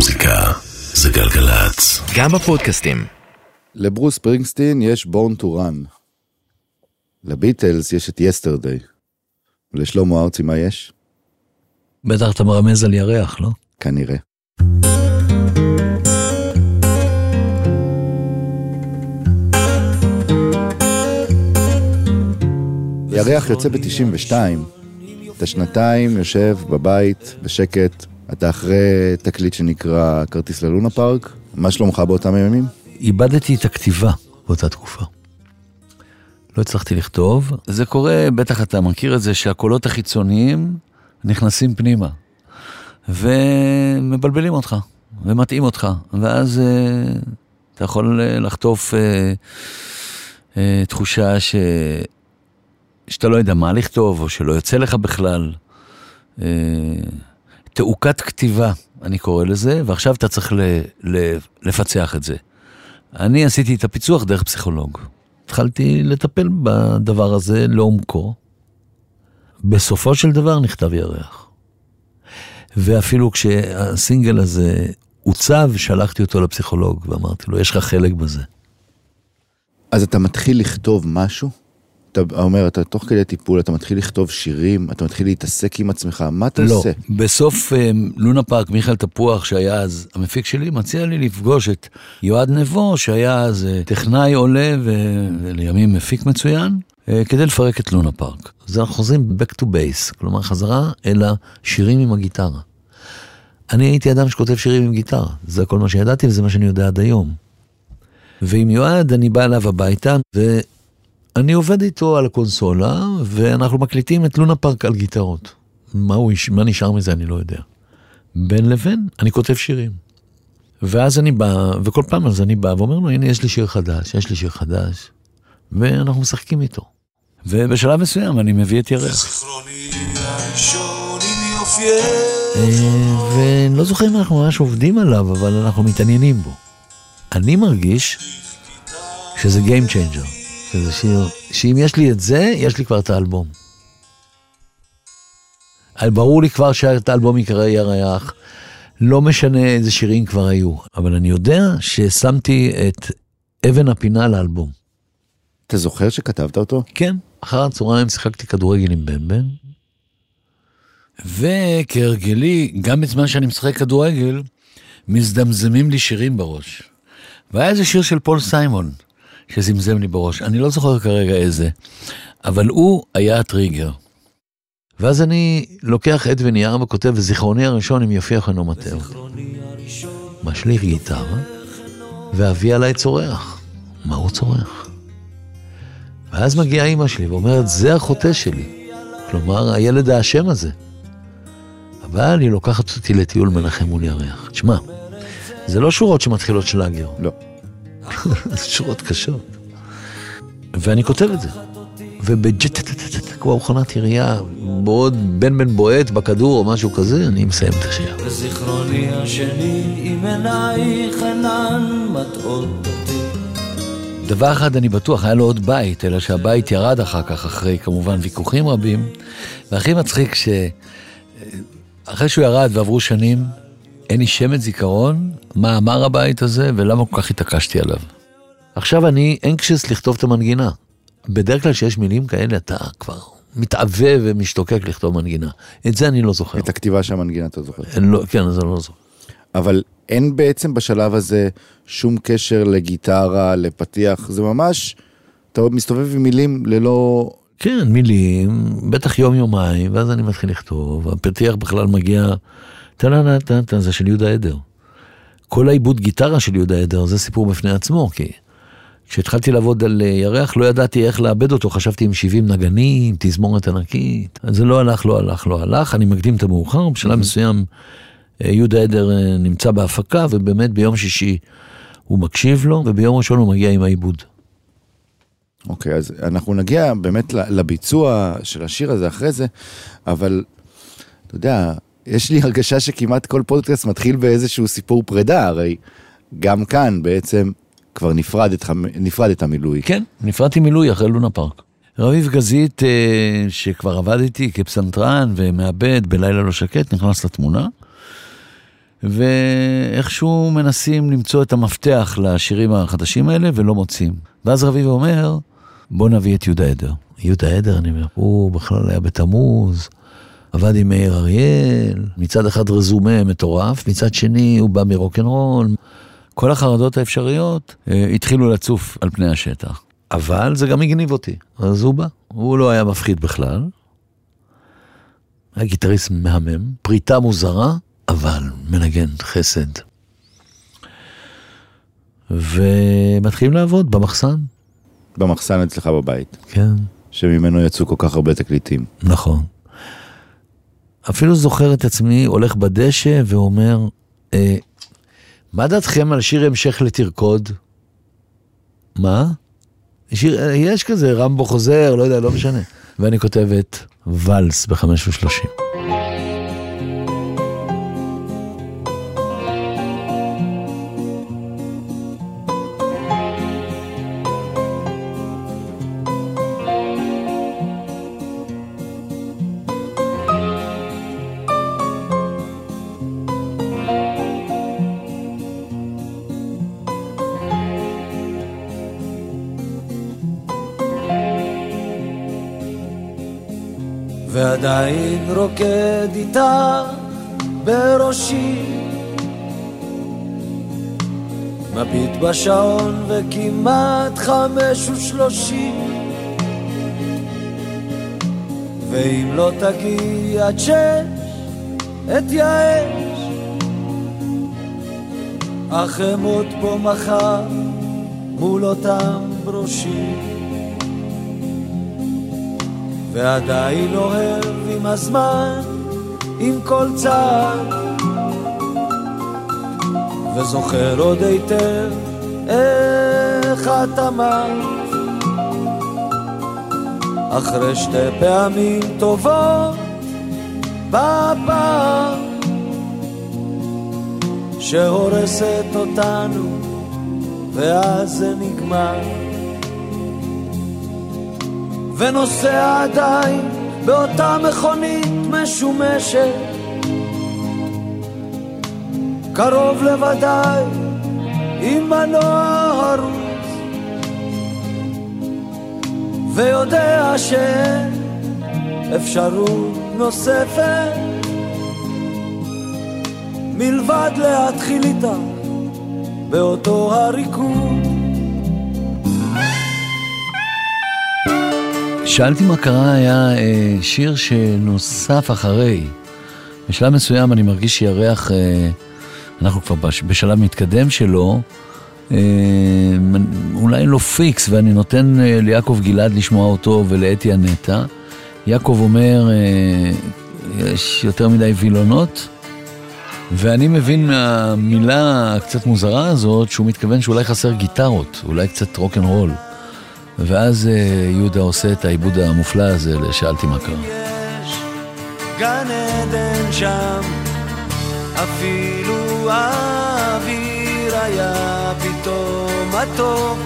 מוזיקה זה גלגלצ. גם בפודקאסטים. לברוס פרינגסטין יש Born to Run. לביטלס יש את יסטרדי. ולשלמה ארצי מה יש? בטח אתה מרמז על ירח, לא? כנראה. ירח יוצא ב-92, אתה שנתיים יושב בבית בשקט, אתה אחרי תקליט שנקרא כרטיס ללונה פארק, מה שלומך באותם ימים? איבדתי את הכתיבה באותה תקופה. לא הצלחתי לכתוב. זה קורה, בטח אתה מכיר את זה, שהקולות החיצוניים נכנסים פנימה. ומבלבלים אותך, ומטעים אותך. ואז אה, אתה יכול אה, לחטוף אה, אה, תחושה ש... שאתה לא יודע מה לכתוב, או שלא יוצא לך בכלל. אה, תעוקת כתיבה, אני קורא לזה, ועכשיו אתה צריך ל, ל, לפצח את זה. אני עשיתי את הפיצוח דרך פסיכולוג. התחלתי לטפל בדבר הזה לעומקו. בסופו של דבר נכתב ירח. ואפילו כשהסינגל הזה עוצב, שלחתי אותו לפסיכולוג ואמרתי לו, יש לך חלק בזה. אז אתה מתחיל לכתוב משהו? אתה אומר, אתה תוך כדי טיפול, אתה מתחיל לכתוב שירים, אתה מתחיל להתעסק עם עצמך, מה אתה לא, עושה? בסוף אה, לונה פארק, מיכאל תפוח, שהיה אז המפיק שלי, מציע לי לפגוש את יועד נבו, שהיה אז אה, טכנאי עולה ו- ולימים מפיק מצוין, אה, כדי לפרק את לונה פארק. אז אנחנו חוזרים back to base, כלומר חזרה אל השירים עם הגיטרה. אני הייתי אדם שכותב שירים עם גיטרה, זה כל מה שידעתי וזה מה שאני יודע עד היום. ועם יועד אני בא אליו הביתה, ו... אני עובד איתו על הקונסולה, ואנחנו מקליטים את לונה פארק על גיטרות. מה, הוא, מה נשאר מזה אני לא יודע. בין לבין, אני כותב שירים. ואז אני בא, וכל פעם אז אני בא ואומר לו, הנה יש לי שיר חדש, יש לי שיר חדש, ואנחנו משחקים איתו. ובשלב מסוים אני מביא את ירח. אה, ואני לא זוכר אם אנחנו ממש עובדים עליו, אבל אנחנו מתעניינים בו. אני מרגיש שזה Game Changer, שזה שיר, שאם יש לי את זה, יש לי כבר את האלבום. ברור לי כבר שאת האלבום יקרא ירח, לא משנה איזה שירים כבר היו, אבל אני יודע ששמתי את אבן הפינה לאלבום. אתה זוכר שכתבת אותו? כן, אחר הצהריים שיחקתי כדורגל עם בן בן. וכהרגלי, גם בזמן שאני משחק כדורגל, מזדמזמים לי שירים בראש. והיה איזה שיר של פול סיימון, שזמזם לי בראש. אני לא זוכר כרגע איזה, אבל הוא היה הטריגר. ואז אני לוקח עט ונייר וכותב, וזיכרוני הראשון אם יופיע חנו מטר. משליך גיטרה, ואבי עליי צורח. מה הוא צורח? ואז מגיעה אימא שלי ואומרת, זה החוטא שלי. כלומר, הילד האשם הזה. אבל היא לוקחת אותי לטיול מנחם מול ירח. תשמע, זה לא שורות שמתחילות שלאגר, לא. זה שורות קשות. ואני כותב את זה. ובג'טטטטט, כמו מכונת ירייה, בעוד בן בן בועט בכדור או משהו כזה, אני מסיים את השיר. וזיכרוני השני עם עינייך אינן מטעות אותי דבר אחד אני בטוח, היה לו עוד בית, אלא שהבית ירד אחר כך, אחרי כמובן ויכוחים רבים. והכי מצחיק ש... אחרי שהוא ירד ועברו שנים, אין לי שמץ זיכרון מה אמר הבית הזה ולמה כל כך התעקשתי עליו. עכשיו אני אנקשס לכתוב את המנגינה. בדרך כלל כשיש מילים כאלה אתה כבר מתעווה ומשתוקק לכתוב מנגינה. את זה אני לא זוכר. את הכתיבה של המנגינה אתה זוכר. אין, לא, כן, אז אני לא זוכר. אבל אין בעצם בשלב הזה שום קשר לגיטרה, לפתיח, זה ממש, אתה מסתובב עם מילים ללא... כן, מילים, בטח יום-יומיים, ואז אני מתחיל לכתוב, הפתיח בכלל מגיע, טה-נה-נה-טה-טה, זה של יהודה עדר. כל העיבוד גיטרה של יהודה עדר זה סיפור בפני עצמו, כי כשהתחלתי לעבוד על אה, ירח לא ידעתי איך לאבד אותו, חשבתי עם 70 נגנים, תזמורת ענקית, אז זה לא הלך, לא הלך, לא הלך, אני מקדים את המאוחר, בשלב מסוים אה, יהודה עדר אה, נמצא בהפקה, ובאמת ביום שישי הוא מקשיב לו, וביום ראשון הוא מגיע עם העיבוד. אוקיי, אז אנחנו נגיע באמת לביצוע של השיר הזה אחרי זה, אבל אתה יודע, יש לי הרגשה שכמעט כל פודקאסט מתחיל באיזשהו סיפור פרידה, הרי גם כאן בעצם כבר נפרדת, נפרדת מילוי. כן, נפרדתי מילוי אחרי לונה פארק. רביב גזית, אה, שכבר עבד איתי כפסנתרן ומעבד בלילה לא שקט, נכנס לתמונה. ואיכשהו מנסים למצוא את המפתח לשירים החדשים האלה ולא מוצאים. ואז רביב אומר, בוא נביא את יהודה עדר. יהודה עדר, אני אומר, הוא בכלל היה בתמוז, עבד עם מאיר אריאל, מצד אחד רזומה מטורף, מצד שני הוא בא מרוקנרול. כל החרדות האפשריות אה, התחילו לצוף על פני השטח. אבל זה גם הגניב אותי, אז הוא בא. הוא לא היה מפחיד בכלל. היה גיטריסט מהמם, פריטה מוזרה, אבל מנגן חסד. ומתחילים לעבוד במחסן. במחסן אצלך בבית, כן, שממנו יצאו כל כך הרבה תקליטים. נכון. אפילו זוכר את עצמי הולך בדשא ואומר, אה, מה דעתכם על שיר המשך לתרקוד? מה? שיר, יש כזה, רמבו חוזר, לא יודע, לא משנה. ואני כותבת ואלס ב-5.30. עדיין רוקד איתה בראשי. מביט בשעון וכמעט חמש ושלושים. ואם לא תגיע עד שש, אתייאש אך אמות פה מחר מול אותם ברושים. ועדיין אוהב עם הזמן, עם כל צעד, וזוכר עוד היטב איך את אמרת, אחרי שתי פעמים טובות בפעם, שהורסת אותנו, ואז זה נגמר. ונוסע עדיין באותה מכונית משומשת. קרוב לוודאי עם מנוע הרוס ויודע שאין אפשרות נוספת. מלבד להתחיל איתה באותו הריקוד שאלתי מה קרה היה אה, שיר שנוסף אחרי. בשלב מסוים אני מרגיש שירח, אה, אנחנו כבר בש, בשלב מתקדם שלו, אה, אולי לא פיקס, ואני נותן אה, ליעקב גלעד לשמוע אותו ולאתי הנטע. יעקב אומר, אה, יש יותר מדי וילונות, ואני מבין מהמילה הקצת מוזרה הזאת שהוא מתכוון שאולי חסר גיטרות, אולי קצת רוקנרול. ואז אה, יהודה עושה את העיבוד המופלא הזה ל"שאלתי מה קרה". גן עדן שם, אפילו האוויר היה פתאום מתוק.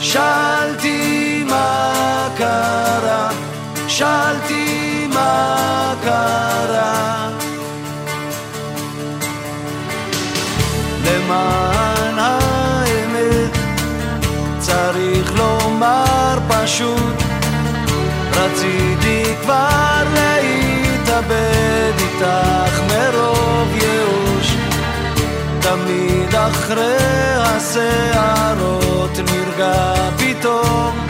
שאלתי מה קרה, שאלתי מה קרה. למען לומר פשוט רציתי כבר להתאבד איתך מרוב ייאוש. תמיד אחרי השערות נרגע פתאום.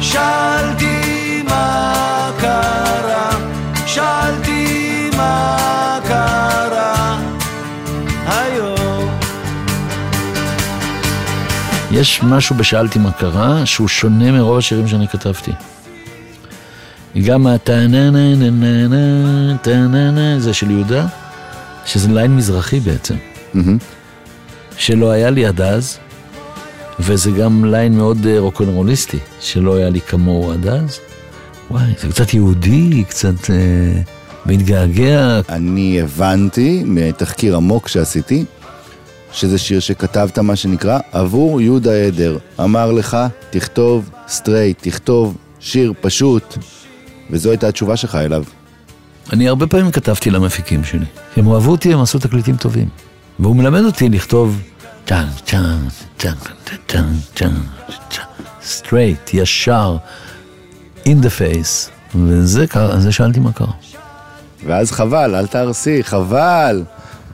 שאלתי מה קרה, שאלתי יש משהו בשאלתי מה קרה, שהוא שונה מרוב השירים שאני כתבתי. גם הטה-נה-נה-נה-נה, טה-נה-נה, זה של יהודה, שזה line מזרחי בעצם. שלא היה לי עד אז, וזה גם line מאוד אה, רוקנרוליסטי, שלא היה לי כמוהו עד אז. וואי, זה קצת יהודי, קצת אה, מתגעגע. אני הבנתי מתחקיר עמוק שעשיתי, שזה שיר שכתבת מה שנקרא עבור יהודה עדר. אמר לך, תכתוב straight, תכתוב שיר פשוט, וזו הייתה התשובה שלך אליו. אני הרבה פעמים כתבתי למפיקים שלי. הם אוהבו אותי, הם עשו תקליטים טובים. והוא מלמד אותי לכתוב צ'אן, צ'אן, צ'אן, צ'אן, צ'אן, צ'אן, straight, ישר, in the face. וזה קרה, זה שאלתי מה קרה. ואז חבל, אל תהרסי, חבל.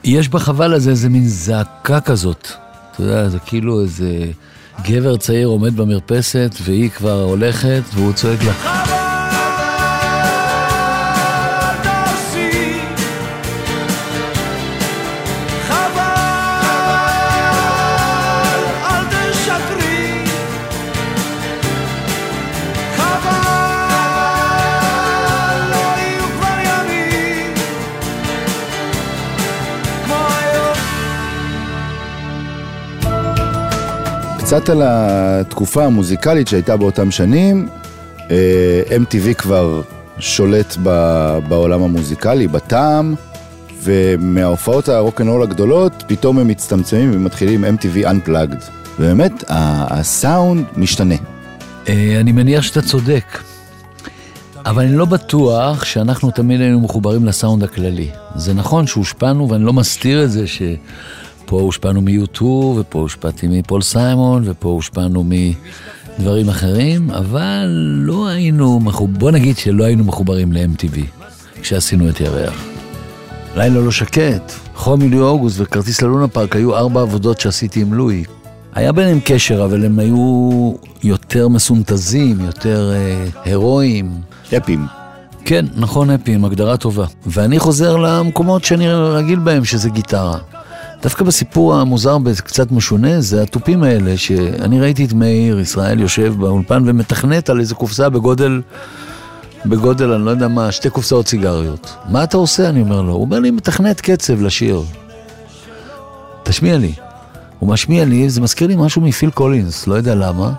יש בחבל הזה איזה מין זעקה כזאת. אתה יודע, זה כאילו איזה גבר צעיר עומד במרפסת, והיא כבר הולכת, והוא צועק לה, קצת על התקופה המוזיקלית שהייתה באותם שנים, אה, MTV כבר שולט בעולם המוזיקלי, בטעם, ומההופעות הרוקנרול הגדולות, פתאום הם מצטמצמים ומתחילים MTV Unplugged. ובאמת, הסאונד משתנה. אה, אני מניח שאתה צודק, אבל אני לא בטוח שאנחנו תמיד היינו מחוברים לסאונד הכללי. זה נכון שהושפענו, ואני לא מסתיר את זה שפה הושפענו מ-U2, ופה הושפעתי מפול סיימון, ופה הושפענו מדברים אחרים, אבל לא היינו, מחוב... בוא נגיד שלא היינו מחוברים ל-MTV כשעשינו את ירח. לילה לא שקט, חום יולי אוגוסט וכרטיס ללונה פארק היו ארבע עבודות שעשיתי עם לואי. היה ביניהם קשר, אבל הם היו יותר מסונתזים, יותר אה, הירואיים. אפים. כן, נכון, אפים, הגדרה טובה. ואני חוזר למקומות שאני רגיל בהם, שזה גיטרה. דווקא בסיפור המוזר וקצת משונה, זה התופים האלה, שאני ראיתי את מאיר ישראל יושב באולפן ומתכנת על איזה קופסה בגודל, בגודל, אני לא יודע מה, שתי קופסאות סיגריות. מה אתה עושה? אני אומר לו. הוא אומר לי, מתכנת קצב לשיר. תשמיע לי. הוא משמיע לי, זה מזכיר לי משהו מפיל קולינס, לא יודע למה.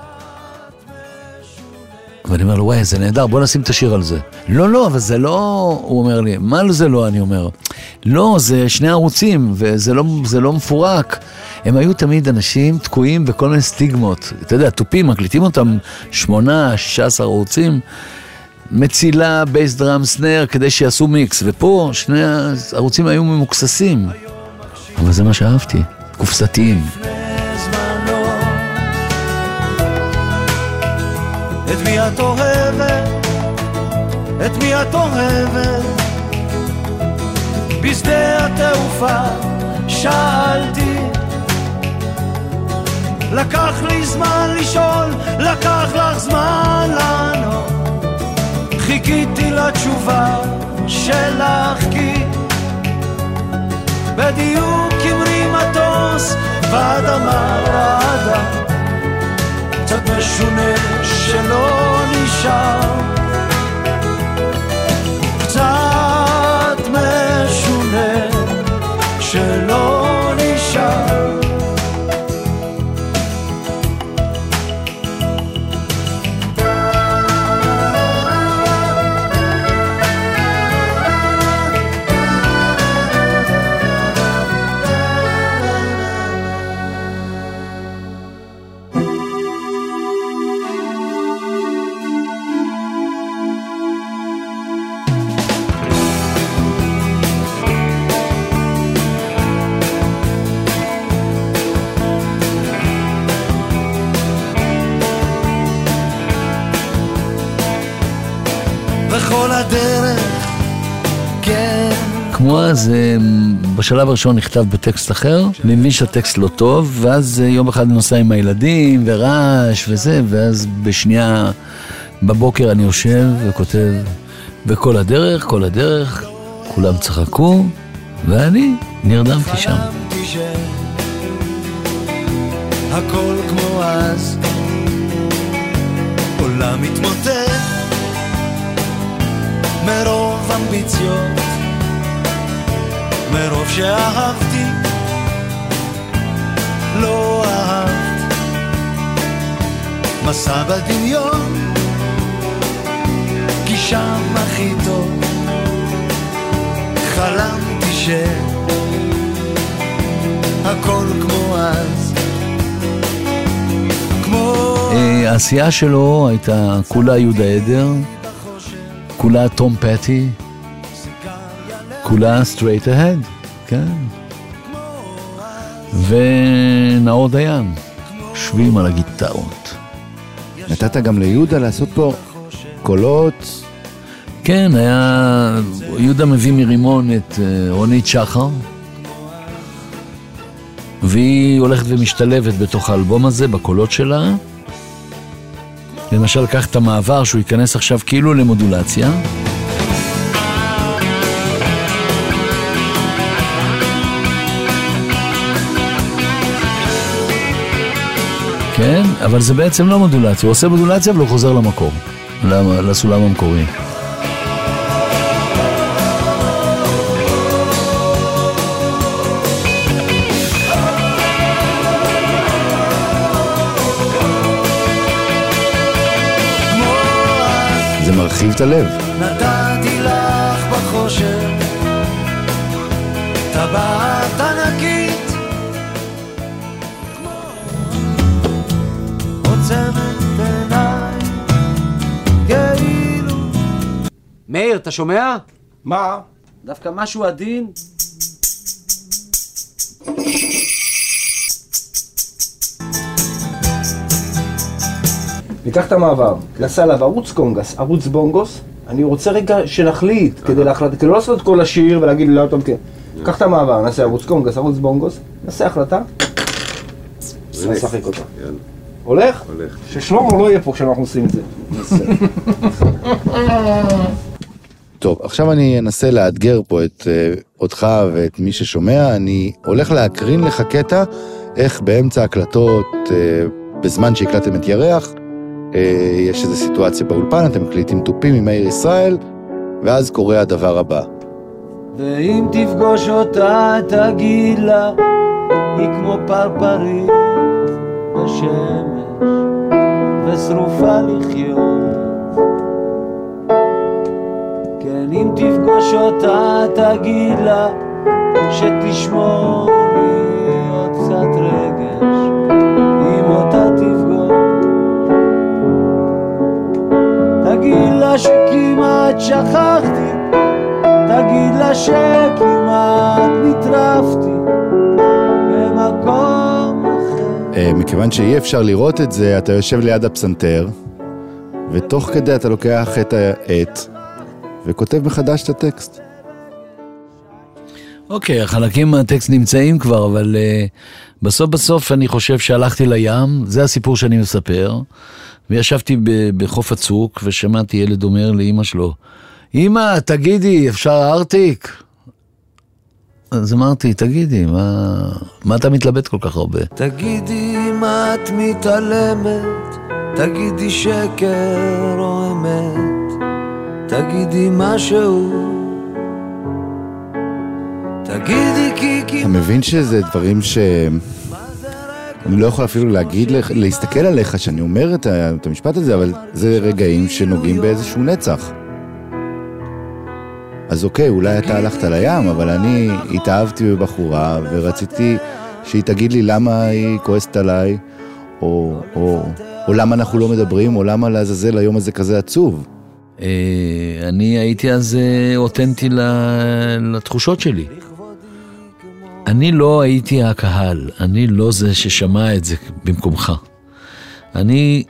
ואני אומר לו, וואי, זה נהדר, בוא נשים את השיר על זה. לא, לא, אבל זה לא... הוא אומר לי, מה זה לא? אני אומר. לא, זה שני ערוצים, וזה לא, לא מפורק. הם היו תמיד אנשים תקועים בכל מיני סטיגמות. אתה יודע, תופים, מקליטים אותם שמונה, שישה עשר ערוצים, מצילה, בייס דראם, סנר, כדי שיעשו מיקס. ופה שני הערוצים היו ממוקססים. אבל זה מה שאהבתי, קופסתיים. את מי את אוהבת? את מי את אוהבת? בשדה התעופה שאלתי לקח לי זמן לשאול, לקח לך זמן לענות חיכיתי לתשובה שלך כי בדיוק המריא מטוס באדמה רעדה קצת משונה שלא נשאר וכל הדרך כן. כמו אז, אה, בשלב הראשון נכתב בטקסט אחר, אני מבין שהטקסט לא טוב, ואז אה, יום אחד נוסע עם הילדים, ורעש וזה, ואז בשנייה בבוקר אני יושב וכותב, וכל הדרך, כל הדרך, כולם צחקו, ואני נרדמתי שם. הכל כמו אז. עולם מתמוטט מרוב אמביציות מרוב שאהבתי לא אהבת מסע בדמיון כי שם הכי טוב חלמתי ש... הכל כמו אז. כמו אה, העשייה שלו הייתה כולה יהודה עדר, כולה תום פטי, כולה straight ahead, כן. ונאור דיין, יושבים על הגיטרות. נתת גם ליהודה לעשות פה קולות. כן, היה... יהודה מביא מרימון את אה, רונית שחר, והיא הולכת ומשתלבת בתוך האלבום הזה, בקולות שלה. למשל, קח את המעבר שהוא ייכנס עכשיו כאילו למודולציה. כן, אבל זה בעצם לא מודולציה, הוא עושה מודולציה והוא חוזר למקור, לסולם המקורי. זה מרחיב את הלב. נתתי לך בחושך טבעת ענקית עוצמת עיניים כאילו מאיר, אתה שומע? מה? דווקא משהו עדין. ניקח את המעבר, נעשה עליו ערוץ קונגס, ערוץ בונגוס, אני רוצה רגע שנחליט, כדי להחלט, כדי לא לעשות את כל השיר ולהגיד לי לא טוב כן. קח את המעבר, נעשה ערוץ קונגס, ערוץ בונגוס, נעשה החלטה, נשחק אותה. הולך? הולך. ששלמה לא יהיה פה כשאנחנו עושים את זה. טוב, עכשיו אני אנסה לאתגר פה את uh, אותך ואת מי ששומע. אני הולך להקרין לך קטע איך באמצע הקלטות, uh, בזמן שהקלטתם את ירח, יש איזו סיטואציה באולפן, אתם מקליטים תופים עם מאיר ישראל, ואז קורה הדבר הבא. ואם תפגוש אותה תגיד לה היא כמו פרפרית בשמש ושרופה לחיות כן אם תפגוש אותה תגיד לה שתשמור שכמעט שכחתי תגיד לה שכמעט נטרפתי במקום אחר. Uh, מכיוון שאי אפשר לראות את זה, אתה יושב ליד הפסנתר, ותוך כדי אתה לוקח את העט וכותב מחדש את הטקסט. אוקיי, החלקים מהטקסט נמצאים כבר, אבל uh, בסוף בסוף אני חושב שהלכתי לים, זה הסיפור שאני מספר, וישבתי בחוף הצוק ושמעתי ילד אומר לאימא שלו, אמא, תגידי, אפשר ארטיק? אז אמרתי, תגידי, מה, מה אתה מתלבט כל כך הרבה? תגידי אם את מתעלמת, תגידי שקר או אמת, תגידי משהו. תגידי אתה מבין שזה דברים ש... אני לא יכול אפילו להגיד לך, להסתכל עליך שאני אומר את, ה- את המשפט הזה, אבל זה רגעים שנוגעים באיזשהו נצח. אז אוקיי, אולי אתה הלכת לים, אבל אני התאהבתי בבחורה ורציתי שהיא תגיד לי למה היא כועסת עליי, או, או, או למה אנחנו לא מדברים, או למה לעזאזל היום הזה כזה עצוב. אה, אני הייתי אז אה, אותנטי לתחושות שלי. אני לא הייתי הקהל, אני לא זה ששמע את זה במקומך. אני,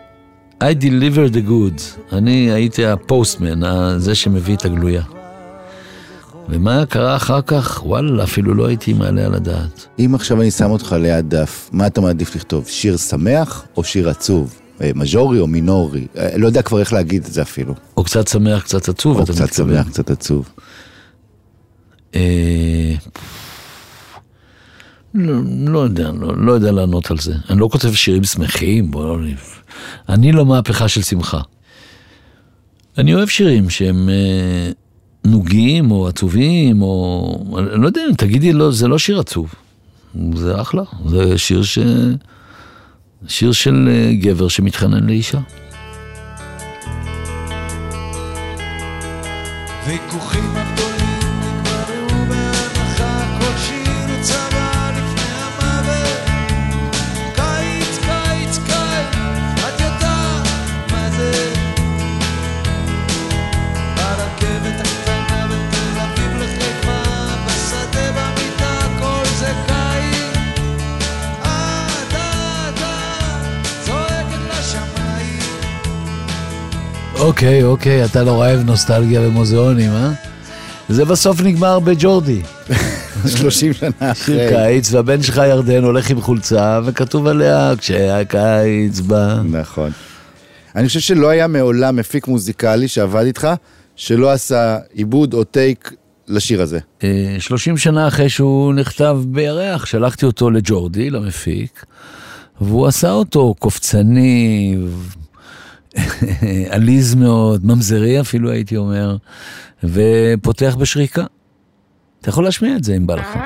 I deliver the goods, אני הייתי הפוסטמן, זה שמביא את הגלויה. ומה קרה אחר כך? וואלה, אפילו לא הייתי מעלה על הדעת. אם עכשיו אני שם אותך ליד דף, מה אתה מעדיף לכתוב? שיר שמח או שיר עצוב? אה, מז'ורי או מינורי? אה, לא יודע כבר איך להגיד את זה אפילו. או קצת שמח, קצת עצוב, או קצת מתכוון. שמח, קצת עצוב. אה, לא, לא יודע, לא, לא יודע לענות על זה. אני לא כותב שירים שמחים, בוא לא... אני לא מהפכה של שמחה. אני אוהב שירים שהם אה, נוגים או עצובים, או... אני לא יודע, תגידי, לא, זה לא שיר עצוב. זה אחלה, זה שיר ש... שיר של אה, גבר שמתחנן לאישה. ויכוחים הגדולים אוקיי, אוקיי, אתה לא אוהב נוסטלגיה ומוזיאונים, אה? זה בסוף נגמר בג'ורדי. 30 שנה שיר אחרי. קיץ, והבן שלך ירדן הולך עם חולצה, וכתוב עליה, כשהקיץ בא. נכון. אני חושב שלא היה מעולם מפיק מוזיקלי שעבד איתך, שלא עשה עיבוד או טייק לשיר הזה. אה, 30 שנה אחרי שהוא נכתב בירח, שלחתי אותו לג'ורדי, למפיק, והוא עשה אותו קופצני, עליז מאוד, ממזרי אפילו הייתי אומר, ופותח בשריקה. אתה יכול להשמיע את זה אם בא לך.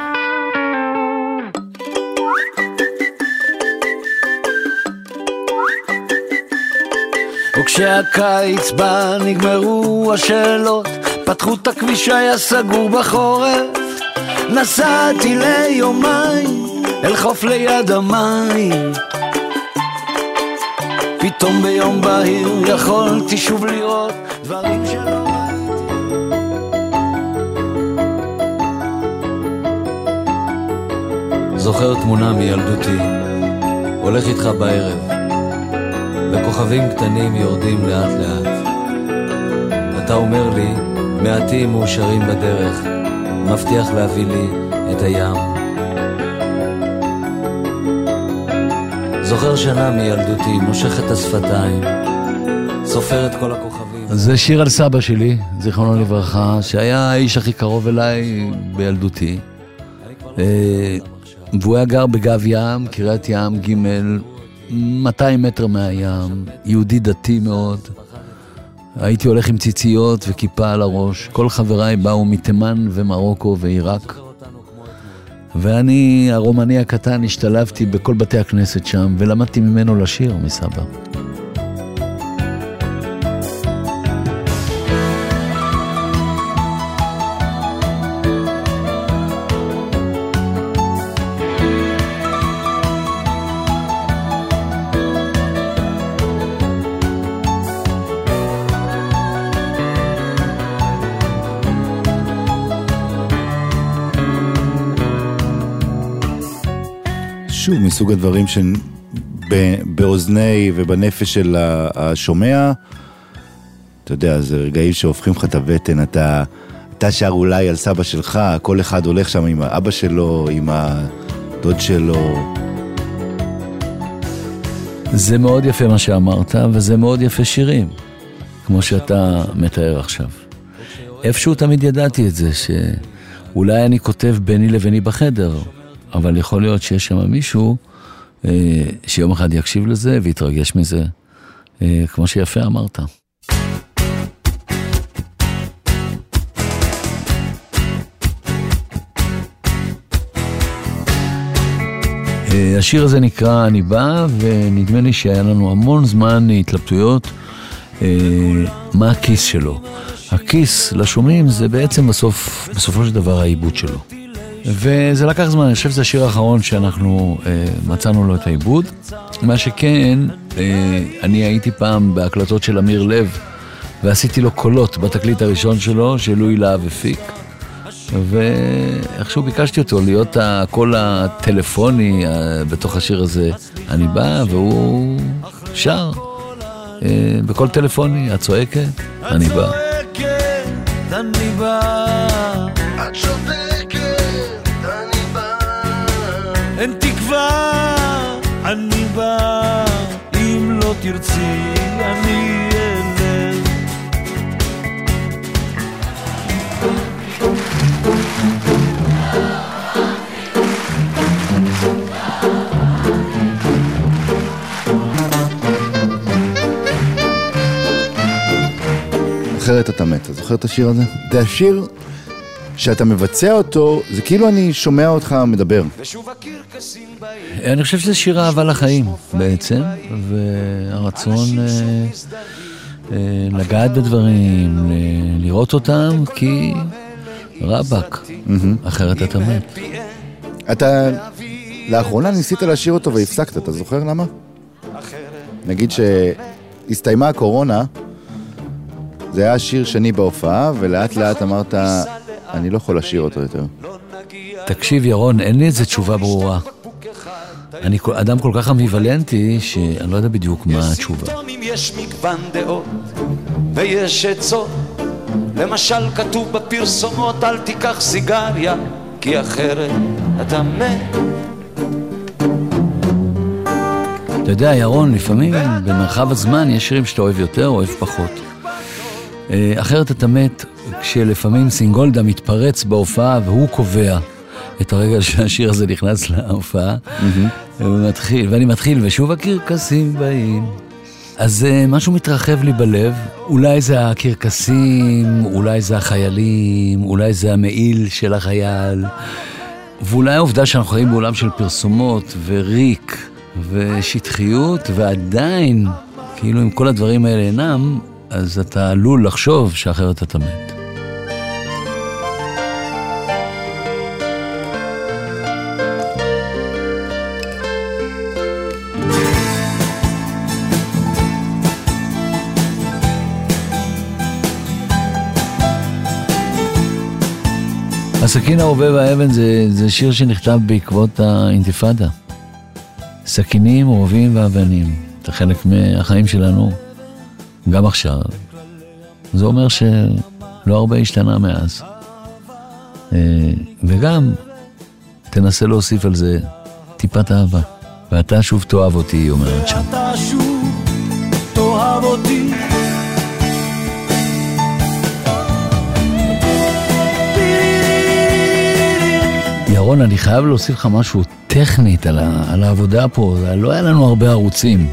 וכשהקיץ בא נגמרו השאלות, פתחו את הכביש היה סגור בחורף, נסעתי ליומיים אל חוף ליד המים. פתאום ביום בהיר יכולתי שוב לראות דברים שלא. זוכר תמונה מילדותי, הולך איתך בערב, וכוכבים קטנים יורדים לאט לאט. אתה אומר לי, מעטים מאושרים בדרך, מבטיח להביא לי את הים. זוכר שנה מילדותי, מושך את השפתיים, סופר את כל הכוכבים. זה שיר על סבא שלי, זיכרונו לברכה, שהיה האיש הכי קרוב אליי בילדותי. אה, והוא היה גר בגב ים, קריית ים ג' 200 מטר מהים, יהודי דתי מאוד. הייתי הולך עם ציציות וכיפה על הראש. כל חבריי באו מתימן ומרוקו ועיראק. ואני, הרומני הקטן, השתלבתי בכל בתי הכנסת שם, ולמדתי ממנו לשיר, מסבא. שוב, מסוג הדברים שבאוזני ובנפש של השומע, אתה יודע, זה רגעים שהופכים לך את הבטן, אתה, אתה שר אולי על סבא שלך, כל אחד הולך שם עם האבא שלו, עם הדוד שלו. זה מאוד יפה מה שאמרת, וזה מאוד יפה שירים, כמו שאתה מתאר עכשיו. איפשהו תמיד ידעתי את זה, שאולי אני כותב ביני לביני בחדר, אבל יכול להיות שיש שם מישהו אה, שיום אחד יקשיב לזה ויתרגש מזה, אה, כמו שיפה אמרת. אה, השיר הזה נקרא "אני בא", ונדמה לי שהיה לנו המון זמן התלבטויות אה, מה הכיס שלו. הכיס לשומעים זה בעצם בסוף, בסופו של דבר העיבוד שלו. וזה לקח זמן, אני חושב שזה השיר האחרון שאנחנו אה, מצאנו לו את העיבוד. מה שכן, אה, אני הייתי פעם בהקלטות של אמיר לב, ועשיתי לו קולות בתקליט הראשון שלו, שלואי להב הפיק. ואיכשהו ביקשתי אותו להיות הקול הטלפוני אה, בתוך השיר הזה, אני בא, והוא שר אה, בקול טלפוני, את צועקת, אני בא. צועקת, אני בא. את שותקת, תרצי, אני אלך. אחרת אתה מת. אתה זוכר את השיר הזה? זה השיר שאתה מבצע אותו, זה כאילו אני שומע אותך מדבר. אני חושב שזה שיר אהבה לחיים בעצם, והרצון אה, אה, לגעת בדברים, לראות אותם, כי רבאק, אחרת אתה מת. אתה לאחרונה ניסית לשיר אותו והפסקת, אתה זוכר למה? נגיד שהסתיימה הקורונה, זה היה שיר שני בהופעה, ולאט לאט אמרת, אני לא יכול לשיר אותו יותר. תקשיב ירון, אין לי איזה תשובה ברורה. אני אדם כל כך אמביוולנטי, שאני לא יודע בדיוק מה התשובה. יש מגוון דעות ויש עצות למשל כתוב בפרסומות אל תיקח סיגריה כי אחרת אתה מת אתה יודע, ירון, לפעמים במרחב הזמן יש שירים שאתה אוהב יותר, אוהב פחות. אה, אחרת אתה מת כשלפעמים סינגולדה מתפרץ בהופעה והוא קובע את הרגע שהשיר הזה נכנס להופעה, ומתחיל, ואני מתחיל, ושוב הקרקסים באים. אז uh, משהו מתרחב לי בלב, אולי זה הקרקסים, אולי זה החיילים, אולי זה המעיל של החייל, ואולי העובדה שאנחנו חיים בעולם של פרסומות וריק ושטחיות, ועדיין, כאילו אם כל הדברים האלה אינם, אז אתה עלול לחשוב שאחרת אתה מת. הסכין הרובה והאבן זה, זה שיר שנכתב בעקבות האינתיפאדה. סכינים, רובים ואבנים, זה חלק מהחיים שלנו, גם עכשיו. זה אומר שלא הרבה השתנה מאז. אה, וגם, תנסה להוסיף על זה טיפת אהבה. ואתה שוב תאהב אותי, היא אומרת שם. ואתה שוב תאהב אותי ירון, אני חייב להוסיף לך משהו טכנית על, ה, על העבודה פה, לא היה לנו הרבה ערוצים.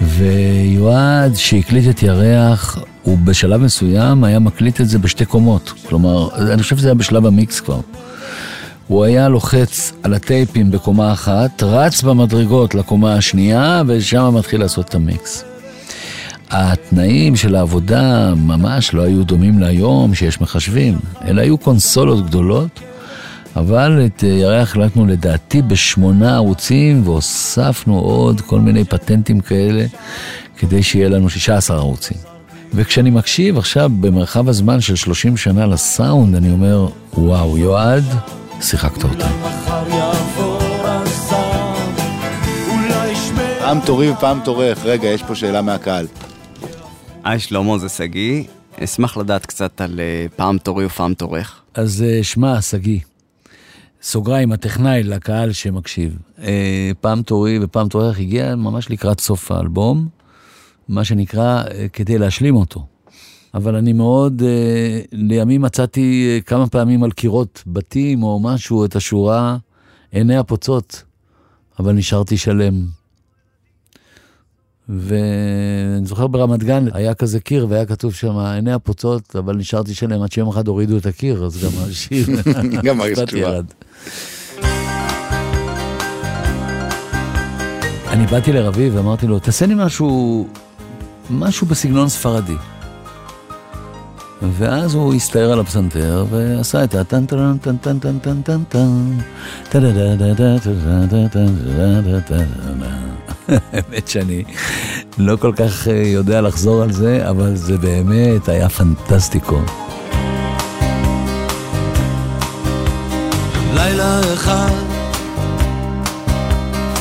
ויועד שהקליט את ירח, הוא בשלב מסוים היה מקליט את זה בשתי קומות. כלומר, אני חושב שזה היה בשלב המיקס כבר. הוא היה לוחץ על הטייפים בקומה אחת, רץ במדרגות לקומה השנייה, ושם מתחיל לעשות את המיקס. התנאים של העבודה ממש לא היו דומים להיום, שיש מחשבים, אלא היו קונסולות גדולות. אבל את אה, ירח החלטנו לדעתי בשמונה ערוצים והוספנו עוד כל מיני פטנטים כאלה כדי שיהיה לנו 16 ערוצים. וכשאני מקשיב עכשיו במרחב הזמן של 30 שנה לסאונד, אני אומר, וואו, יועד, שיחקת אותה. פעם תורי ופעם תורך. רגע, יש פה שאלה מהקהל. היי שלמה, זה שגיא. אשמח לדעת קצת על אה, פעם תורי ופעם תורך. אז אה, שמע, שגיא, סוגריים, הטכנאי לקהל שמקשיב. אה, פעם תורי ופעם תורך הגיע ממש לקראת סוף האלבום, מה שנקרא, אה, כדי להשלים אותו. אבל אני מאוד, אה, לימים מצאתי כמה פעמים על קירות בתים או משהו את השורה עיני הפוצות, אבל נשארתי שלם. ואני זוכר ברמת גן היה כזה קיר והיה כתוב שם עיני הפוצות, אבל נשארתי שלם עד שיום אחד הורידו את הקיר, אז גם השיר גם קצת התשובה. אני באתי לרביב ואמרתי לו, תעשה לי משהו, משהו בסגנון ספרדי. ואז הוא הסתער על הפסנתר ועשה את הטן טן טן טן טן טן טן טן האמת שאני לא כל כך אה, יודע לחזור על זה, אבל זה באמת היה פנטסטיקו. לילה אחד.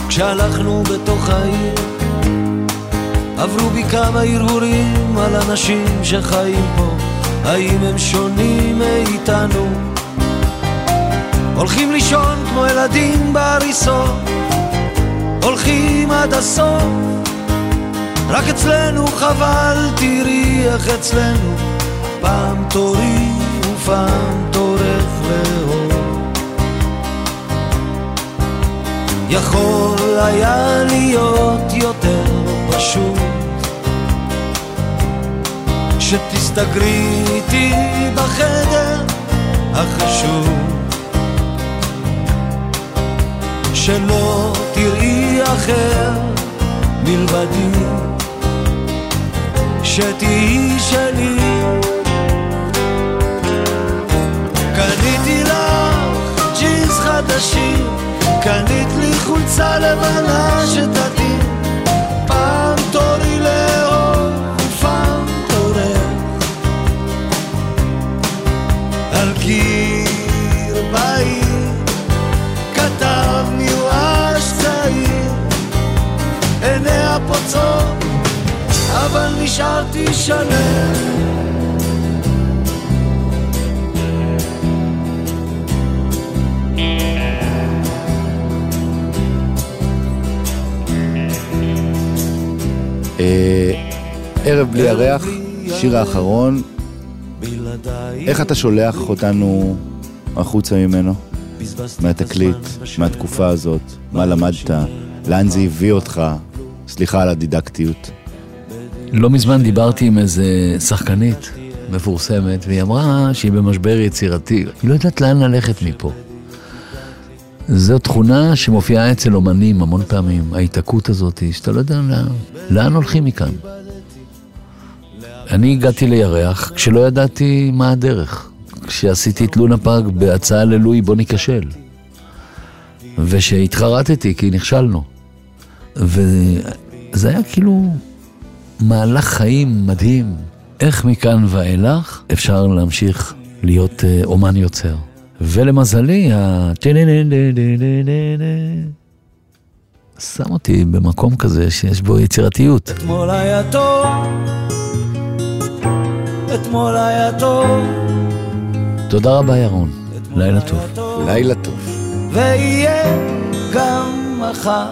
כשהלכנו בתוך העיר עברו בי כמה הרהורים על אנשים שחיים פה. האם הם שונים מאיתנו? הולכים לישון כמו ילדים בהריסות. הולכים עד הסוף. רק אצלנו חבל תראי איך אצלנו. פעם תורי ופעם תורך לאור יכול היה להיות יותר פשוט. שתסתגרי איתי בחדר החשוב. שלא תראי אחר מלבדי. שתהיי שלי. קניתי לך ג'ינס חדשים קנית חולצה לבנה שתתאים פעם תורי לאור ופעם תורך על קיר בעיר כתב מיואש צעיר. עיניה פוצעות אבל נשארתי שלם. ערב בלי ירח, שיר האחרון, איך אתה שולח אותנו החוצה ממנו? מהתקליט, מהתקופה הזאת, מה למדת, לאן זה הביא אותך? סליחה על הדידקטיות. לא מזמן דיברתי עם איזה שחקנית מפורסמת, והיא אמרה שהיא במשבר יצירתי. היא לא יודעת לאן ללכת מפה. זו תכונה שמופיעה אצל אומנים המון פעמים, ההיתקעות הזאת, שאתה לא יודע לאן, לאן הולכים מכאן. אני הגעתי לירח כשלא ידעתי מה הדרך. כשעשיתי את לונה פארק בהצעה ללואי בוא ניכשל. ושהתחרטתי כי נכשלנו. וזה היה כאילו מהלך חיים מדהים. איך מכאן ואילך אפשר להמשיך להיות אה, אומן יוצר. ולמזלי, ה... שם אותי במקום כזה שיש בו יצירתיות. אתמול היה טוב, אתמול היה טוב, תודה רבה, ירון. לילה טוב. לילה טוב. ויהיה גם מחר.